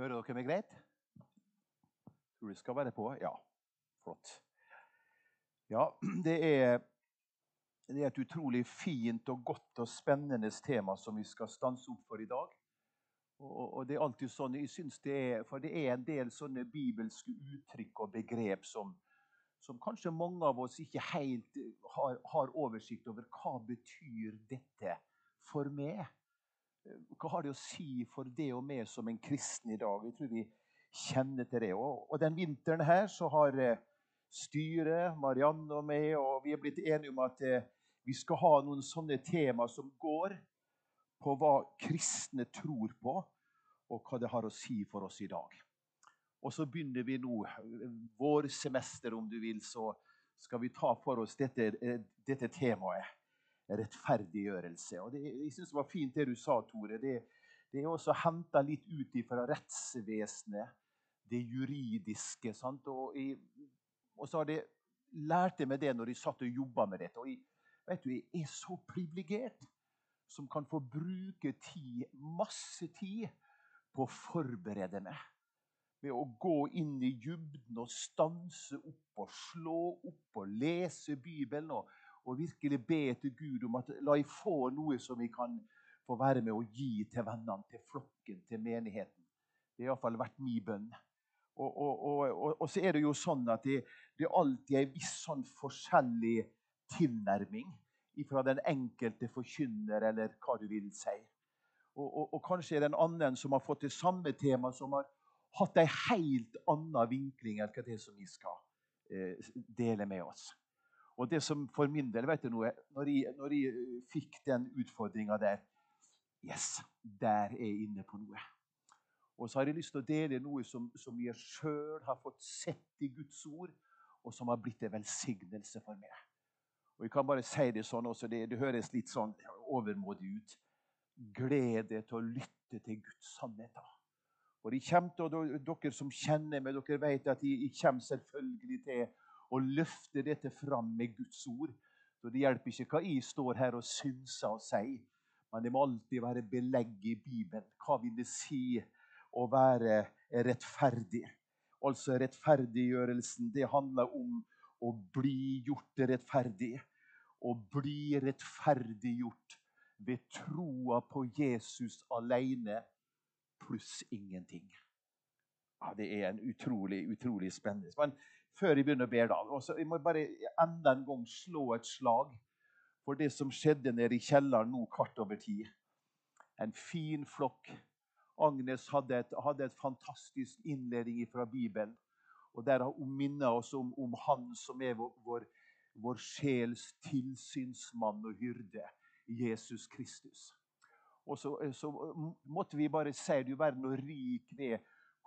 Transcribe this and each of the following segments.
Hører dere meg greit? Tror det skal være på? Ja. Flott. Ja, det er, det er et utrolig fint og godt og spennende tema som vi skal stanse opp for i dag. Og, og det er alltid sånn, jeg synes det er, For det er en del sånne bibelske uttrykk og begrep som, som kanskje mange av oss ikke helt har, har oversikt over. Hva betyr dette for meg? Hva har det å si for det og meg som en kristen i dag? Jeg tror vi kjenner til det. Og, og den vinteren her så har eh, styret, Marianne og meg, og vi er blitt enige om at eh, vi skal ha noen sånne tema som går på hva kristne tror på, og hva det har å si for oss i dag. Og så begynner vi nå, vårsemester om du vil, så skal vi ta for oss dette, eh, dette temaet. Rettferdiggjørelse. Og det, jeg synes det var fint det du sa, Tore. Det, det er også henta litt ut fra rettsvesenet, det juridiske. sant? Og, jeg, og så har det lærte meg det når jeg satt og jobba med dette. Og jeg, vet du, jeg er så privilegert som kan få bruke tid, masse tid på å forberede meg ved å gå inn i dybden og stanse opp og slå opp og lese Bibelen og, og virkelig be til Gud om at la jeg få noe som jeg kan få være med å gi til vennene, til flokken, til menigheten. Det har iallfall vært min bønn. Og, og, og, og, så er det jo sånn at det, det er alltid en viss sånn forskjellig tilnærming fra den enkelte forkynner, eller hva du vil si. Og, kanskje er det en annen som har fått det samme temaet, som har hatt en helt annen vinkling enn hva det som vi skal eh, dele med oss. Og det som for min del, vet du noe, Når jeg, når jeg fikk den utfordringa der Yes, der er jeg inne på noe. Og så har jeg lyst til å dele noe som, som jeg sjøl har fått sett i Guds ord, og som har blitt en velsignelse for meg. Og jeg kan bare si det sånn også, det, det høres litt sånn overmodig ut. Glede til å lytte til Guds sannheter. Og de til, Dere som kjenner meg, dere vet at de kommer selvfølgelig til å løfte dette fram med Guds ord. Så Det hjelper ikke hva jeg står her og synser og sier, men det må alltid være belegg i Bibelen. Hva vil det si å være rettferdig? Altså Rettferdiggjørelsen det handler om å bli gjort rettferdig. Å bli rettferdiggjort ved troa på Jesus alene pluss ingenting. Ja, Det er en utrolig, utrolig spennende. Men før jeg begynner å be, da, også, jeg må bare enda en gang slå et slag for det som skjedde nede i kjelleren nå kvart over ti. En fin flokk. Agnes hadde et, hadde et fantastisk innledning fra Bibelen. Og Der hun minnet oss om, om, Han som er vår, vår, vår sjels tilsynsmann og hyrde, Jesus Kristus. Og så, så, måtte vi bare si du verden og rik ved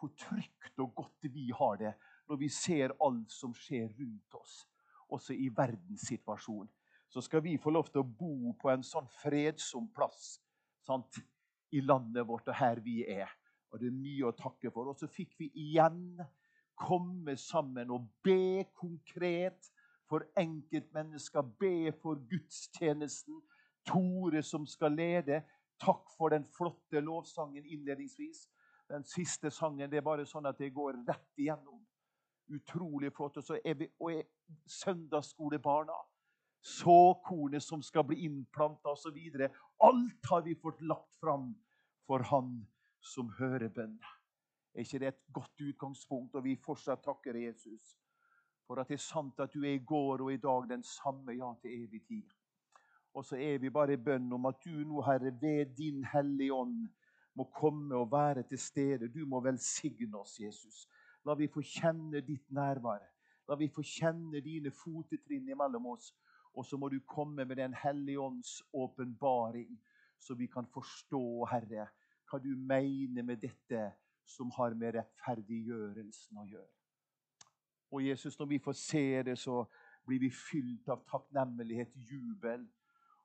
hvor trygt og godt vi har det når vi ser alt som skjer rundt oss, også i verdenssituasjonen. Så skal vi få lov til å bo på en sånn fredsom plass sant? i landet vårt og her vi er. Og det er mye å takke for. Og så fikk vi igjen komme sammen og be konkret for enkeltmennesker. Be for gudstjenesten. Tore som skal lede. Takk for den flotte lovsangen innledningsvis. Den siste sangen det er bare sånn at det går rett igjennom. Utrolig flott. Og så er vi og er søndagsskolebarna. Såkornet som skal bli innplanta osv. Alt har vi fått lagt fram for Han som hører bønn. Er ikke det et godt utgangspunkt? Og vi fortsatt takker Jesus for at det er sant at du er i går og i dag den samme, ja, til evig tid. Og så er vi bare i bønn om at du nå, Herre, ved din Hellige Ånd må komme og være til stede. Du må velsigne oss, Jesus. La vi få kjenne ditt nærvær. La vi få kjenne dine fotetrinn imellom oss. Og så må du komme med Den hellige ånds åpenbaring, så vi kan forstå, Herre, hva du mener med dette som har med rettferdiggjørelsen å gjøre. Og Jesus, når vi får se det, så blir vi fylt av takknemlighet, jubel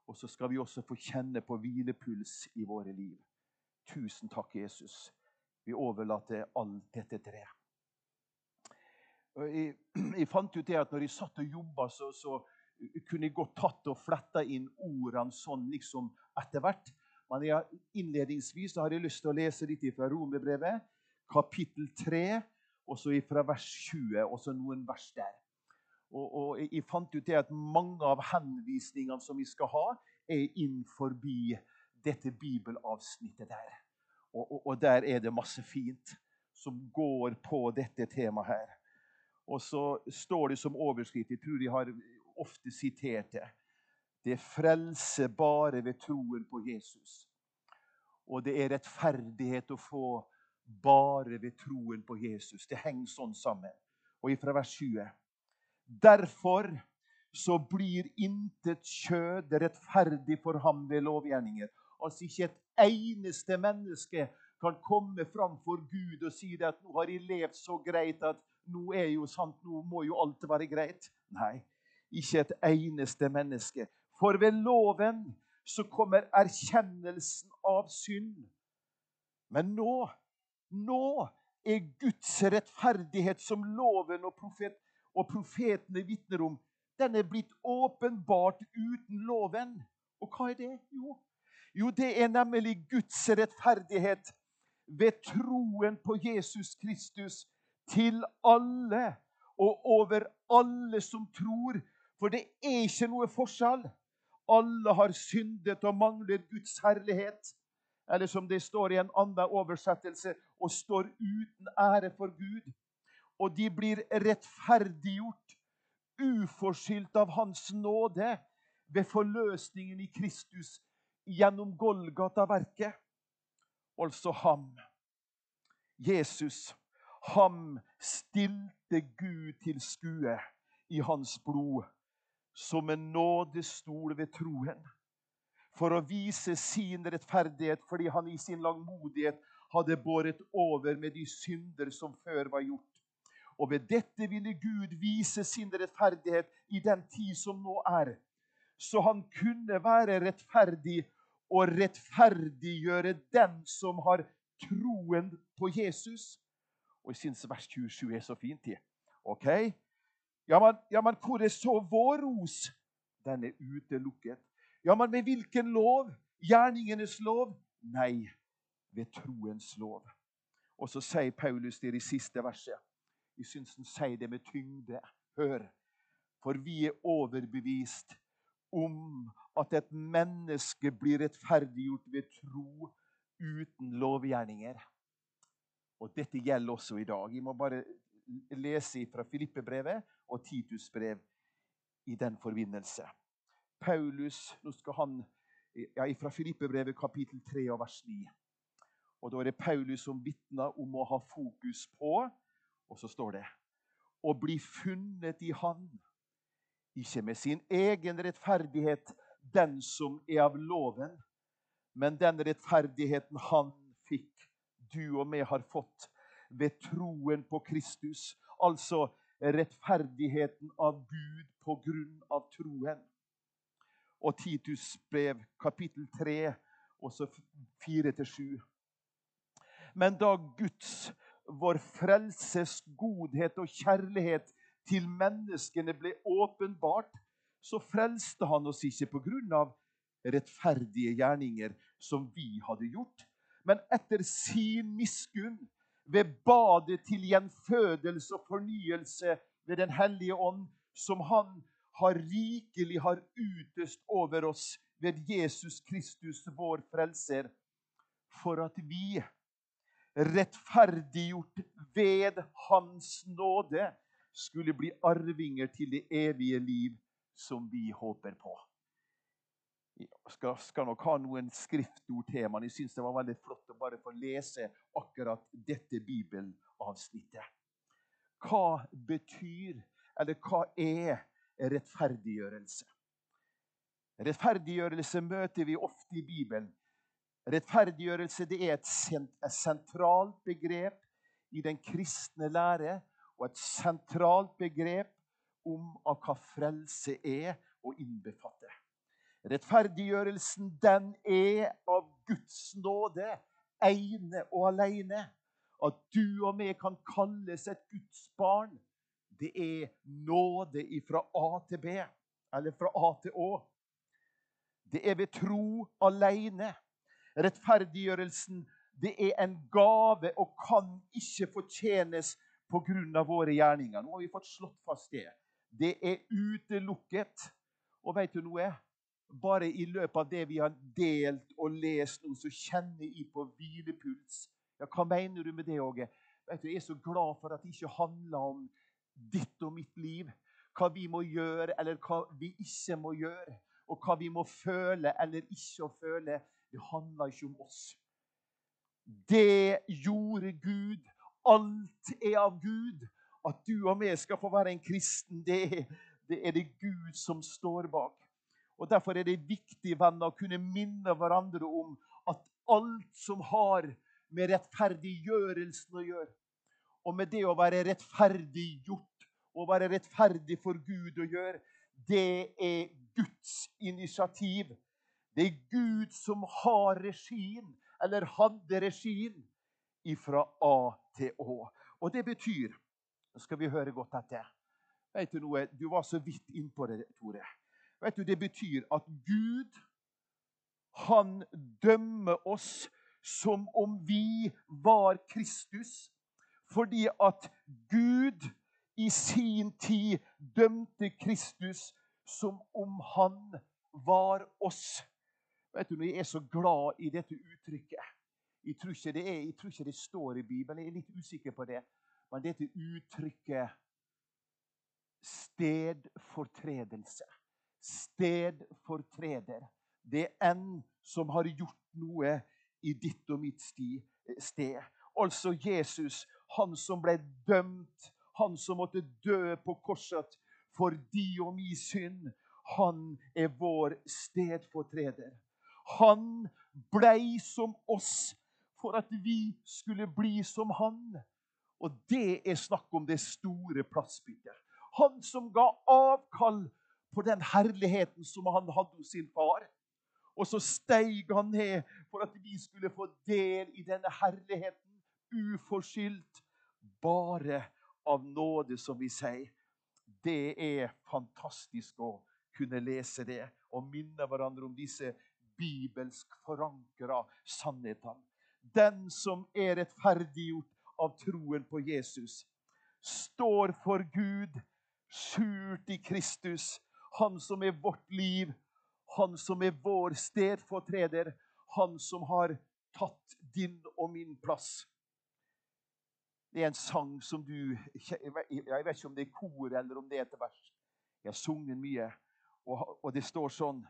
og så skal vi også få kjenne på hvilepuls i våre liv. Tusen takk, Jesus. Vi overlater alt dette til deg. Jeg, jeg, fant ut det at når jeg satt og jobba, så, så, kunne jeg godt tatt og fletta inn ordene sånn liksom etter hvert. Men jeg, innledningsvis har jeg lyst til å lese litt fra Romerbrevet, kapittel 3, og så fra vers 20, og så noen vers der. Og, og Jeg fant ut det at mange av henvisningene som vi skal ha, er inn forbi dette bibelavsnittet der. Og, og, og der er det masse fint som går på dette temaet her. Og så står det som overskrift, jeg tror de har ofte sitert det Det er frelse bare ved troen på Jesus. Og det er rettferdighet å få bare ved troen på Jesus. Det henger sånn sammen. Og ifra vers 20. Derfor så blir intet kjød rettferdig for ham ved lovgjerninger. Altså ikke et eneste menneske kan komme fram for Gud og si at nå har jeg levd så greit at nå er jo sant, nå må jo alt være greit. Nei, ikke et eneste menneske. For ved loven så kommer erkjennelsen av synd. Men nå, nå er Guds rettferdighet, som loven og, profet, og profetene vitner om, den er blitt åpenbart uten loven. Og hva er det? Jo, jo det er nemlig Guds rettferdighet ved troen på Jesus Kristus til alle og over alle som tror. For det er ikke noe forskjell. Alle har syndet og mangler Guds herlighet. Eller som det står i en annen oversettelse og står uten ære for Gud. Og de blir rettferdiggjort, uforskyldt av Hans nåde, ved forløsningen i Kristus gjennom Golgata-verket. Altså ham. Jesus Ham stilte Gud til skue i hans blod som en nådestol ved troen. For å vise sin rettferdighet fordi han i sin langmodighet hadde båret over med de synder som før var gjort. Og ved dette ville Gud vise sin rettferdighet i den tid som nå er. Så han kunne være rettferdig og rettferdiggjøre den som har troen på Jesus. Og jeg syns vers 27 er så fint. Ok? Ja men, ja, men hvor er så vår ros? Den er utelukket. Ja, men med hvilken lov? Gjerningenes lov? Nei, ved troens lov. Og så sier Paulus det i siste verset. Jeg syns han sier det med tyngde. Hør. For vi er overbevist om at et menneske blir rettferdiggjort ved tro uten lovgjerninger. Og dette gjelder også i dag. Vi må bare lese fra Filippebrevet og Titus brev i den forbindelse. Paulus nå skal han, ja, Fra Filippebrevet kapittel 3 og vers 9. Og Da er det Paulus som vitner om å ha fokus på, og så står det Å bli funnet i Han, ikke med sin egen rettferdighet, den som er av loven, men den rettferdigheten han fikk, du og vi har fått ved troen på Kristus. Altså rettferdigheten av Gud på grunn av troen. Og Titus brev, kapittel 3, også 4-7. Men da Guds, vår frelses godhet og kjærlighet til menneskene ble åpenbart, så frelste han oss ikke på grunn av rettferdige gjerninger som vi hadde gjort, men etter sin miskunn, ved badet til gjenfødelse og fornyelse ved Den hellige ånd, som han har rikelig har utøst over oss ved Jesus Kristus, vår frelser, for at vi, rettferdiggjort ved Hans nåde, skulle bli arvinger til det evige liv som vi håper på. Jeg skal, skal nok ha noen skriftord til, men jeg syns det var veldig flott å bare få lese akkurat dette bibelavsnittet. Hva betyr, eller hva er rettferdiggjørelse? Rettferdiggjørelse møter vi ofte i Bibelen. Rettferdiggjørelse er et sentralt begrep i den kristne lære og et sentralt begrep om hva frelse er og innbefatter. Rettferdiggjørelsen, den er av Guds nåde, ene og alene. At du og vi kan kalles et Guds barn, det er nåde fra A til B, eller fra A til Å. Det er ved tro alene. Rettferdiggjørelsen, Det er en gave og kan ikke fortjenes pga. våre gjerninger. Nå har vi fått slått fast det. Det er utelukket. Og vet du noe? Bare i løpet av det vi har delt og lest nå, så kjenner jeg på hvilepuls. Ja, Hva mener du med det, Åge? Vet du, Jeg er så glad for at det ikke handler om ditt og mitt liv. Hva vi må gjøre, eller hva vi ikke må gjøre. Og hva vi må føle eller ikke føle. Det handler ikke om oss. Det gjorde Gud. Alt er av Gud. At du og vi skal få være en kristen, det, det er det Gud som står bak. Og Derfor er det viktig venner, å kunne minne hverandre om at alt som har med rettferdiggjørelsen å gjøre, og med det å være rettferdiggjort og være rettferdig for Gud å gjøre, det er Guds initiativ. Det er Gud som har regien, eller hadde regien, fra A til Å. Og det betyr Nå skal vi høre godt etter. Vet Du noe? Du var så vidt innpå det, Tore. Vet du, Det betyr at Gud, han dømmer oss som om vi var Kristus. Fordi at Gud i sin tid dømte Kristus som om han var oss. Vet du, Jeg er så glad i dette uttrykket. Jeg tror ikke det, er, jeg tror ikke det står i Bibelen. Jeg er litt usikker på det. Men dette uttrykket stedfortredelse stedfortreder. Det er en som har gjort noe i ditt og mitt sted. Altså Jesus, han som ble dømt, han som måtte dø på korset for de og mi synd. Han er vår stedfortreder. Han blei som oss for at vi skulle bli som han. Og det er snakk om det store plassbyttet. Han som ga avkall på den herligheten som han hadde hos sin far. Og så steig han ned for at vi skulle få del i denne herligheten uforskyldt. Bare av nåde, som vi sier. Det er fantastisk å kunne lese det og minne hverandre om disse bibelsk forankra sannhetene. Den som er rettferdiggjort av troen på Jesus, står for Gud, skjult i Kristus han som er vårt liv, han som er vår stedfortreder, han som har tatt din og min plass. Det er en sang som du Jeg vet ikke om det er kor eller om det er et vers. Jeg har sunget mye, og, det står sånn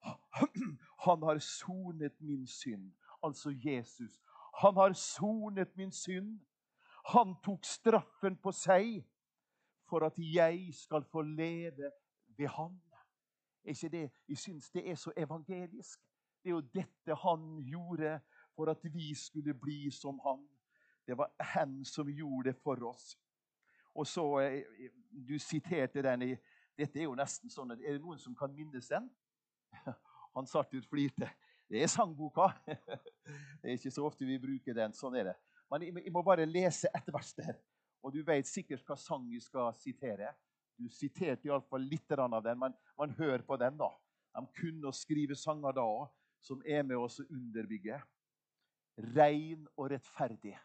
Han har sonet min synd. Altså Jesus. Han har sonet min synd. Han tok straffen på seg for at jeg skal få leve ved Han. Er ikke det, Jeg syns det er så evangelisk. Det er jo dette han gjorde for at vi skulle bli som han. Det var han som gjorde det for oss. Og så, eh, Du siterte den i Dette er jo nesten sånn Er det noen som kan minnes den? Han satt ut flirte. Det er sangboka. Det er ikke så ofte vi bruker den. Sånn er det. Men jeg må bare lese ett vers der. Og du vet sikkert hva sang vi skal sitere. Du siterte iallfall litt av den, men man hører på den. da. De kunne skrive sanger da òg, som er med oss å underbygge. Rein og rettferdig.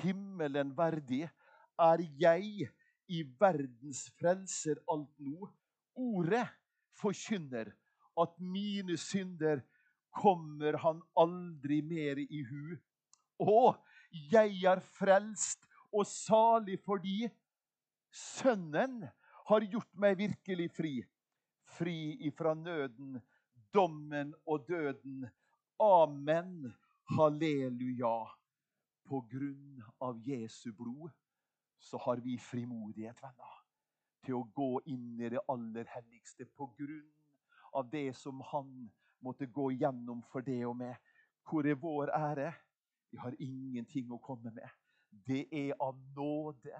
Himmelen verdig er jeg i verdens frelser alt nå. Ordet forkynner at mine synder kommer han aldri mer i hu. Å, jeg er frelst og salig fordi Sønnen har gjort meg virkelig fri. Fri ifra nøden, dommen og døden. Amen. Halleluja. På grunn av Jesu blod så har vi frimodighet, venner, til å gå inn i det aller helligste på grunn av det som han måtte gå gjennom for det og meg. Hvor er vår ære? Vi har ingenting å komme med. Det er av nåde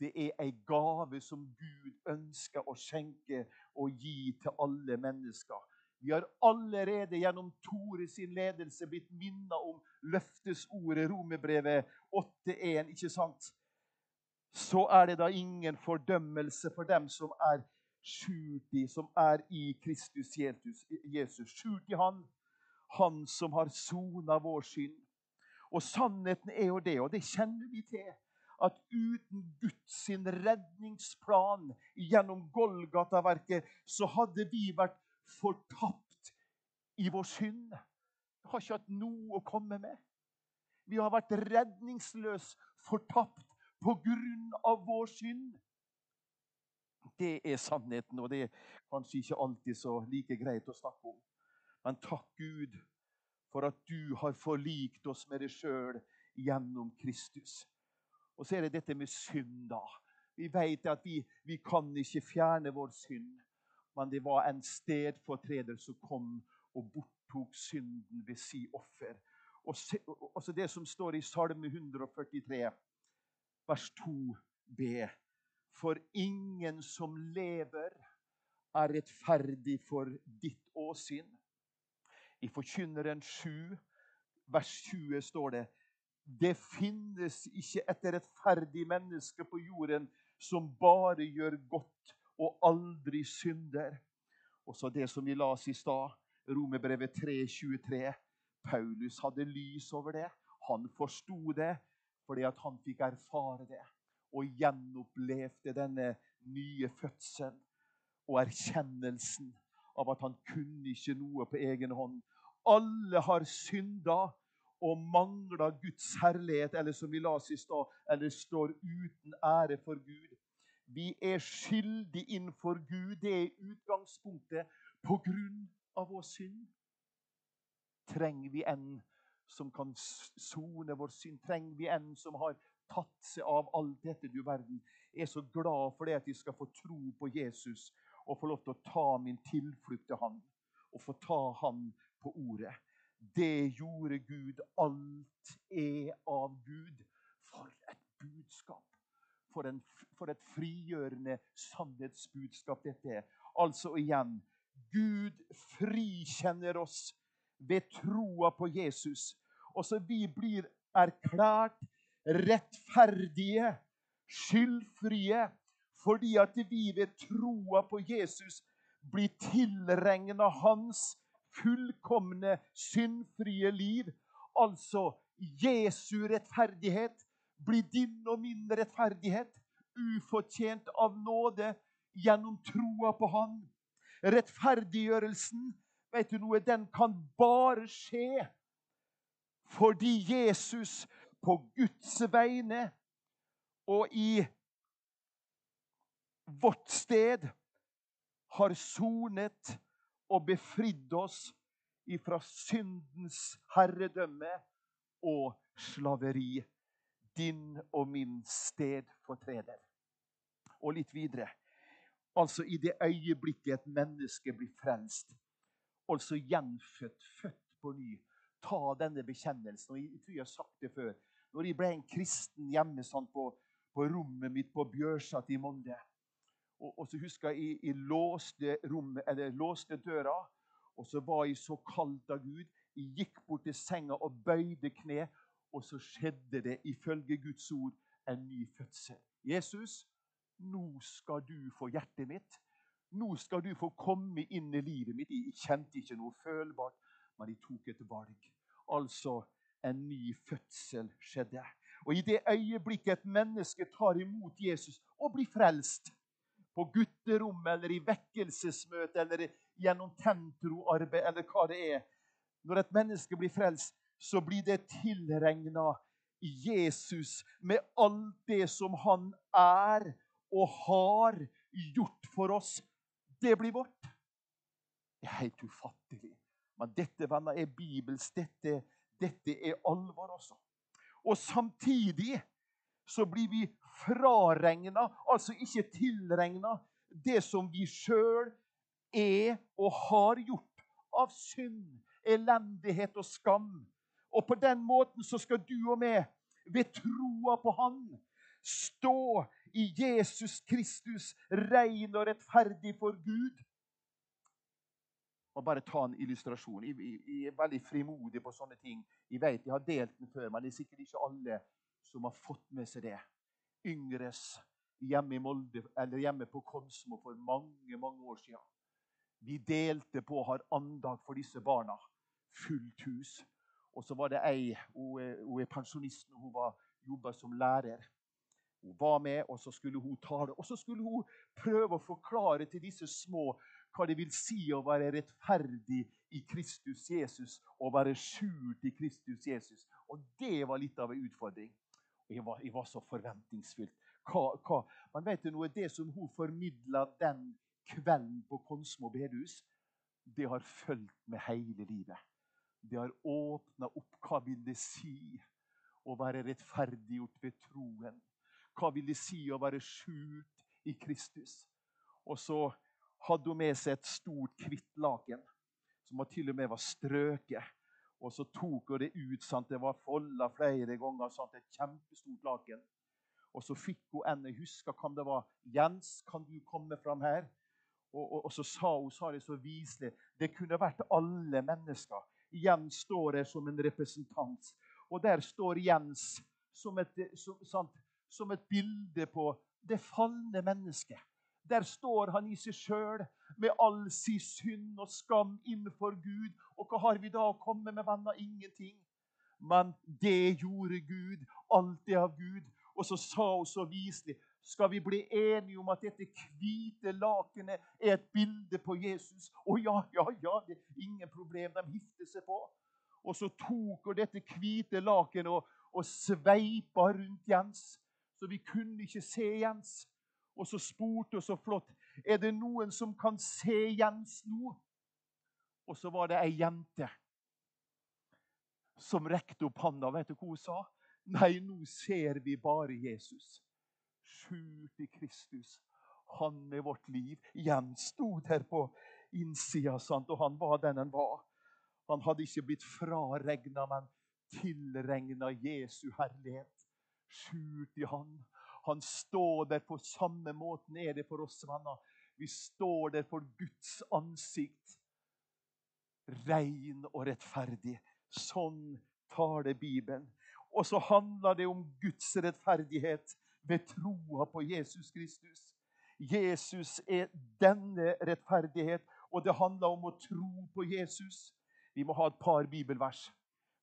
det er ei gave som Gud ønsker å skjenke og gi til alle mennesker. Vi har allerede gjennom Tore sin ledelse blitt minnet om løftesordet Romerbrevet 8.1. ikke sant? Så er det da ingen fordømmelse for dem som er skjult i, som er i Kristus Jesus. Skjult i Han, Han som har sona vår synd. Og sannheten er jo det, og det kjenner vi til, at uten Guds redningsplan gjennom Golgata-verket, så hadde vi vært fortapt i vår synd. Vi har ikke hatt noe å komme med. Vi har vært redningsløs fortapt på grunn av vår synd. Det er sannheten, og det er kanskje ikke alltid så like greit å snakke om. Men takk Gud for at du har forlikt oss med deg sjøl gjennom Kristus. Og så er det dette med synd, da. Vi vet at vi, vi kan ikke fjerne vår synd. Men det var en stedfortreder som kom og borttok synden ved si offer. Og så det som står i Salme 143, vers 2b. For ingen som lever, er rettferdig for ditt åsyn. I Forkynneren 7, vers 20 står det det finnes ikke et rettferdig menneske på jorden som bare gjør godt og aldri synder. Og så det som vi las i stad, Romerbrevet 3,23. Paulus hadde lys over det. Han forsto det fordi han fikk erfare det og gjenopplevde denne nye fødselen og erkjennelsen av at han kunne ikke noe på egen hånd. Alle har synda og mangler Guds herlighet, eller som vi las i stad, eller står uten ære for Gud. Vi er skyldige innenfor Gud. Det er utgangspunktet på grunn av vår synd. Trenger vi en som kan sone vår synd? Trenger vi en som har tatt seg av alt dette, du verden? Jeg er så glad for det at jeg skal få tro på Jesus og få lov til å ta min tilflukt til Han og få ta Han på ordet. Det gjorde Gud. Alt er av Gud. For et budskap! For, en, for et frigjørende sannhetsbudskap dette er. Altså igjen Gud frikjenner oss ved troa på Jesus. Og så vi blir erklært rettferdige, skyldfrie, fordi at vi ved troa på Jesus blir tilregna hans fullkomne, syndfrie liv. Altså Jesu rettferdighet blir din og min rettferdighet, ufortjent av nåde gjennom troa på Han. Rettferdiggjørelsen vet du noe, den kan bare skje fordi Jesus på Guds vegne og i vårt sted har sonet og befridd oss ifra syndens herredømme og slaveri. Din og min stedfortreder. Og litt videre. Altså i det øyeblikket et menneske blir frelst, altså gjenfødt, født på ny, ta denne bekjennelsen. og Jeg tror jeg har sagt det før. Når jeg ble en kristen hjemme sånn på, på rommet mitt på Bjørsat i Molde, og, og så husker jeg jeg låste, rommet, eller, låste døra, og så var jeg så kaldt av Gud. Jeg gikk bort til senga og bøyde kne, og så skjedde det ifølge Guds ord en ny fødsel. Jesus, nå skal du få hjertet mitt. Nå skal du få komme inn i livet mitt. Jeg kjente ikke noe følbart, men jeg tok et valg. Altså, en ny fødsel skjedde. Og I det øyeblikket et menneske tar imot Jesus og blir frelst, på gutterommet eller i vekkelsesmøte eller gjennom tentroarbeid eller hva det er. Når et menneske blir frelst, så blir det tilregna Jesus med alt det som han er og har gjort for oss. Det blir vårt. Det er helt ufattelig. Men dette venner, er Bibels. Dette, dette er alvor, altså. Og samtidig så blir vi fraregna, altså ikke tilregna, det som vi sjøl er og har gjort av synd, elendighet og skam. Og på den måten så skal du og meg, ved troa på Han, stå i Jesus Kristus, ren og rettferdig for Gud. Og bare ta en illustrasjon. Jeg, jeg, er veldig frimodig på sånne ting. Jeg vet jeg har delt den før, men det er sikkert ikke alle som har fått med seg det. Yngres hjemme Molde, hjemme på Konsmo for mange mange år siden. Vi delte på å ha andag for disse barna. Fullt hus. Og så var det ei, hun hun er pensjonist hun jobba som lærer. Hun var med, og så skulle hun tale. Og så skulle hun prøve å forklare til disse små hva det vil si å være rettferdig i Kristus Jesus og være skjult i Kristus Jesus. Og det var litt av en utfordring. Og jeg var, jeg var så forventningsfylt. Hva, hva? Man vet jo noe, Det som hun formidla den kvelden på Konsmo bedehus, det har fulgt med hele livet. Det har åpna opp hva vil det si å være rettferdiggjort ved troen. Hva vil det si å være skjult i Kristus? Og så hadde hun med seg et stort, hvitt laken som til og med var strøket. Og så tok hun det ut. Sant? Det var folda flere ganger. Sant? Et kjempestort laken. Og så fikk hun en Jeg husker hvem det var. 'Jens, kan du komme fram her?' Og, og, og så sa hun sa det så viselig. Det kunne vært alle mennesker. Jens står her som en representant. Og der står Jens som et, som, som et bilde på det falne mennesket. Der står han i seg sjøl med all sin synd og skam innenfor Gud. Og hva har vi da å komme med, venner? Ingenting. Men det gjorde Gud. Alt er av Gud. Og så sa hun så viselig skal vi bli enige om at dette hvite lakenet er et bilde på Jesus. Å ja, ja, ja, det er ingen problem. De gifter seg på. Og så tok hun dette hvite lakenet og, og sveipa rundt Jens. Så vi kunne ikke se Jens. Og så spurte hun så flott er det noen som kan se Jens nå. Og så var det ei jente som rekte opp handa. Vet du hva hun sa? Nei, nå ser vi bare Jesus. Skjult i Kristus. Han med vårt liv. Jens sto der på innsida, sant? og han var den han var. Han hadde ikke blitt fraregna, men tilregna Jesu herlighet. Skjult i Han. Han står der på samme måten er det for oss venner. Vi står der for Guds ansikt. Rein og rettferdig. Sånn taler Bibelen. Og så handler det om Guds rettferdighet ved troa på Jesus Kristus. Jesus er denne rettferdighet, og det handler om å tro på Jesus. Vi må ha et par bibelvers.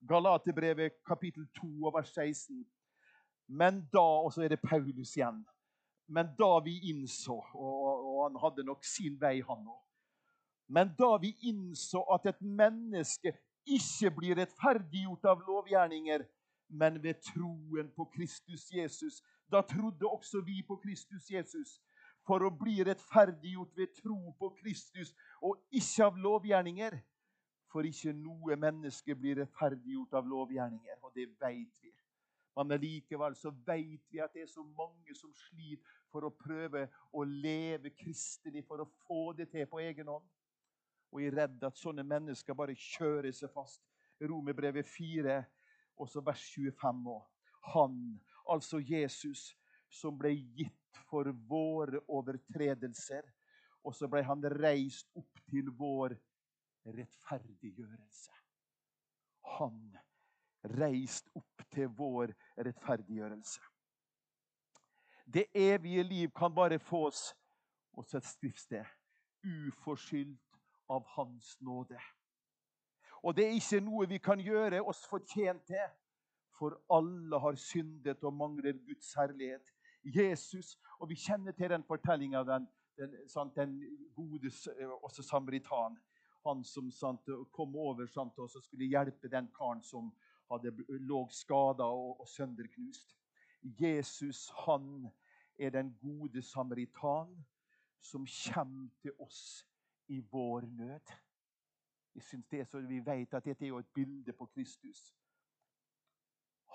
Galaterbrevet kapittel 2 vers 16. Men da Og så er det Paulus igjen. Men da vi innså Og, og han hadde nok sin vei, han òg. Men da vi innså at et menneske ikke blir rettferdiggjort av lovgjerninger, men ved troen på Kristus Jesus, da trodde også vi på Kristus Jesus. For å bli rettferdiggjort ved tro på Kristus og ikke av lovgjerninger. For ikke noe menneske blir rettferdiggjort av lovgjerninger, og det veit vi. Men likevel så vet vi at det er så mange som sliter for å prøve å leve kristelig, for å få det til på egen hånd. Og jeg er redd at sånne mennesker bare kjører seg fast. Romerbrevet 4, også vers 25 òg. Han, altså Jesus, som ble gitt for våre overtredelser. Og så ble han reist opp til vår rettferdiggjørelse. Han reist opp til vår rettferdiggjørelse. Det evige liv kan bare fås hos et skriftsted, uforskyldt av Hans nåde. Og det er ikke noe vi kan gjøre oss fortjent til, for alle har syndet og mangler Guds herlighet. Jesus, og Vi kjenner til den fortellinga av den, den, den, gode også samaritan. Han som sant, kom over sant, og skulle hjelpe den karen som hadde lå skada og, og sønderknust. Jesus, han er den gode samaritan som kommer til oss i vår nød. Jeg synes det så Vi vet at dette er jo et bilde på Kristus.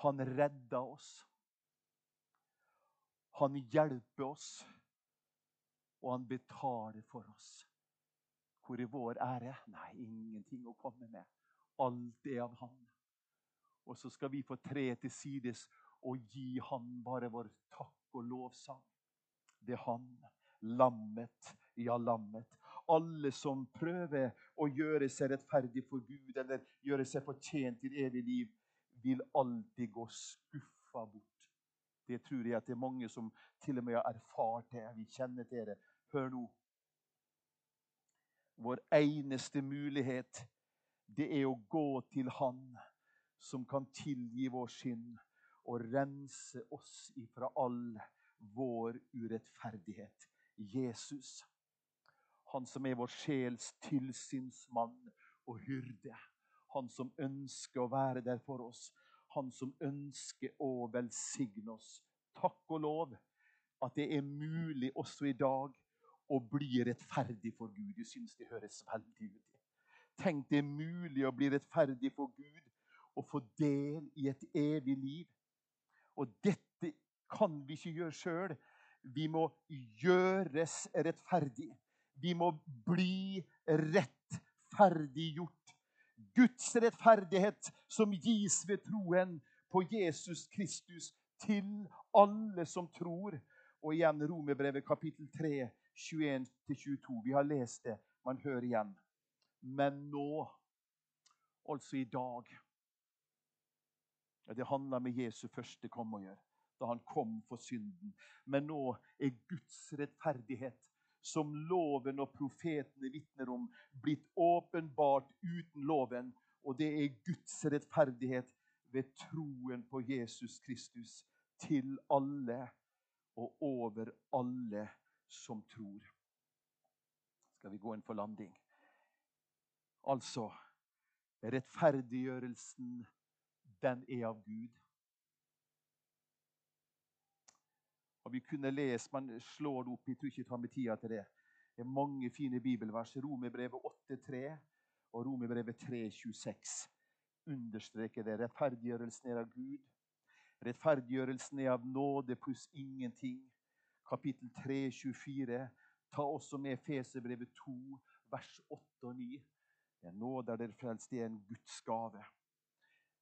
Han redder oss. Han hjelper oss, og han betaler for oss. Hvor er vår ære? Nei, ingenting å komme med. Alt er av Han. Og så skal vi få tre til sides og gi Han bare vår takk og lovsang. Det er Han, lammet, ja, lammet. Alle som prøver å gjøre seg rettferdig for Gud eller gjøre seg fortjent til evig liv, vil alltid gå skuffa bort. Det tror jeg at det er mange som til og med har erfart det. Vi kjenner til det. Hør nå. Vår eneste mulighet, det er å gå til Han som kan tilgi vår synd og rense oss ifra all vår urettferdighet. Jesus, han som er vår sjels tilsynsmann og hyrde. Han som ønsker å være der for oss. Han som ønsker å velsigne oss. Takk og lov at det er mulig også i dag å bli rettferdig for Gud. Jeg syns det høres veldig ut. Tenk det er mulig å bli rettferdig for Gud og få del i et evig liv. Og dette kan vi ikke gjøre sjøl. Vi må gjøres rettferdig. Vi må bli rettferdiggjort. Guds rettferdighet som gis ved troen på Jesus Kristus til alle som tror. Og igjen Romerbrevet kapittel 3, 21-22. Vi har lest det. Man hører igjen. Men nå, altså i dag ja, Det handler med Jesu første kom å gjøre, da han kom for synden. Men nå er Guds rettferdighet, som loven og profetene vitner om, blitt åpenbart uten loven. Og det er Guds rettferdighet ved troen på Jesus Kristus til alle og over alle som tror. Skal vi gå inn for landing? Altså rettferdiggjørelsen, den er av Gud. Og Vi kunne lest, Man slår det opp, jeg tror ikke jeg tar meg tida til det. Det er mange fine bibelvers. Romerbrevet 8,3 og Romerbrevet 3,26 understreker det. Rettferdiggjørelsen er av Gud. Rettferdiggjørelsen er av nåde pluss ingenting. Kapittel 3, 24. Ta også med Feserbrevet 2, vers 8 og 9. Det er nåde dere frelst, det er en Guds gave.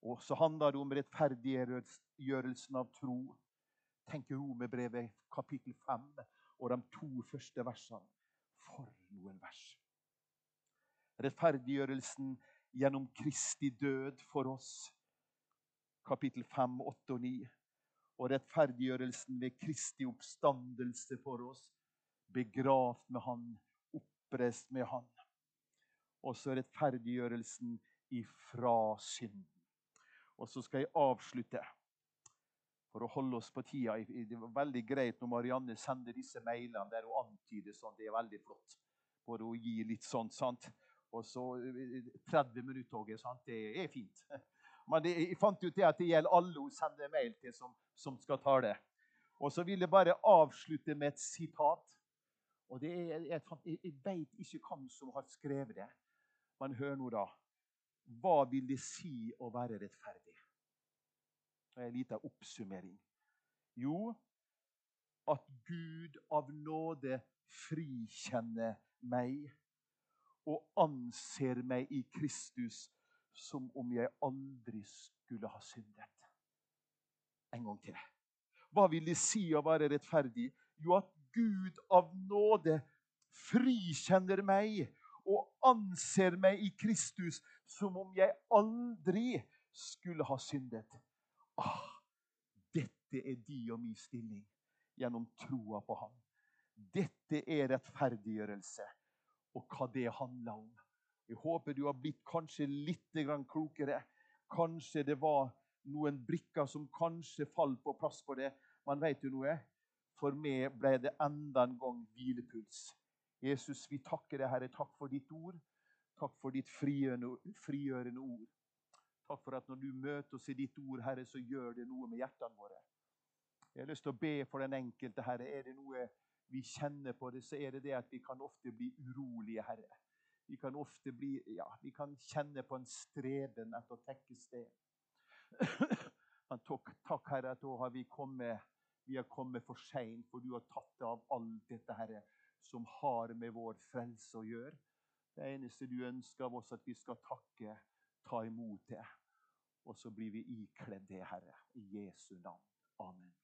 Og så handler det om rettferdiggjørelsen av tro. Tenk Romerbrevet kapittel 5 og de to første versene. For noen vers! Rettferdiggjørelsen gjennom Kristi død for oss. Kapittel 5, 8 og 9. Og rettferdiggjørelsen ved Kristi oppstandelse for oss. Begravd med Han, oppreist med Han og så rettferdiggjørelsen ifra synden. Og så skal jeg avslutte for å holde oss på tida. Det var veldig greit når Marianne sender disse mailene der hun antyder sånn. Det er veldig flott. For å gi litt sånt, sant? Og så 30 minutter, sant? Det er fint. Men det, jeg fant ut det at det gjelder alle hun sender mail til som, som skal tale. Og så vil jeg bare avslutte med et sitat. Og det er, jeg, jeg, jeg veit ikke hvem som har skrevet det. Men hør nå, da. Hva vil det si å være rettferdig? Det er En liten oppsummering. Jo, at Gud av nåde frikjenner meg og anser meg i Kristus som om jeg aldri skulle ha syndet. En gang til. Hva vil det si å være rettferdig? Jo, at Gud av nåde frikjenner meg og anser meg i Kristus som om jeg aldri skulle ha syndet. Ah, dette er de og min stilling gjennom troa på ham. Dette er rettferdiggjørelse, og hva det handler om. Jeg håper du har blitt kanskje litt klokere. Kanskje det var noen brikker som kanskje falt på plass på det. Men vet du noe? For meg ble det enda en gang hvilepuls. Jesus, vi takker deg, Herre. Takk for ditt ord. Takk for ditt frigjørende ord. Takk for at når du møter oss i ditt ord, Herre, så gjør det noe med hjertene våre. Jeg har lyst til å be for den enkelte, Herre. Er det noe vi kjenner på det, så er det det at vi kan ofte bli urolige, Herre. Vi kan ofte bli, ja, vi kan kjenne på en streben etter å tekke sted. Men takk, takk, Herre, at da har vi kommet, vi har kommet for seint, for du har tatt av alt dette, Herre som har med vår frelse å gjøre. Det eneste du ønsker av oss, at vi skal takke, ta imot det. Og så blir vi ikledd det, Herre. I Jesu navn. Amen.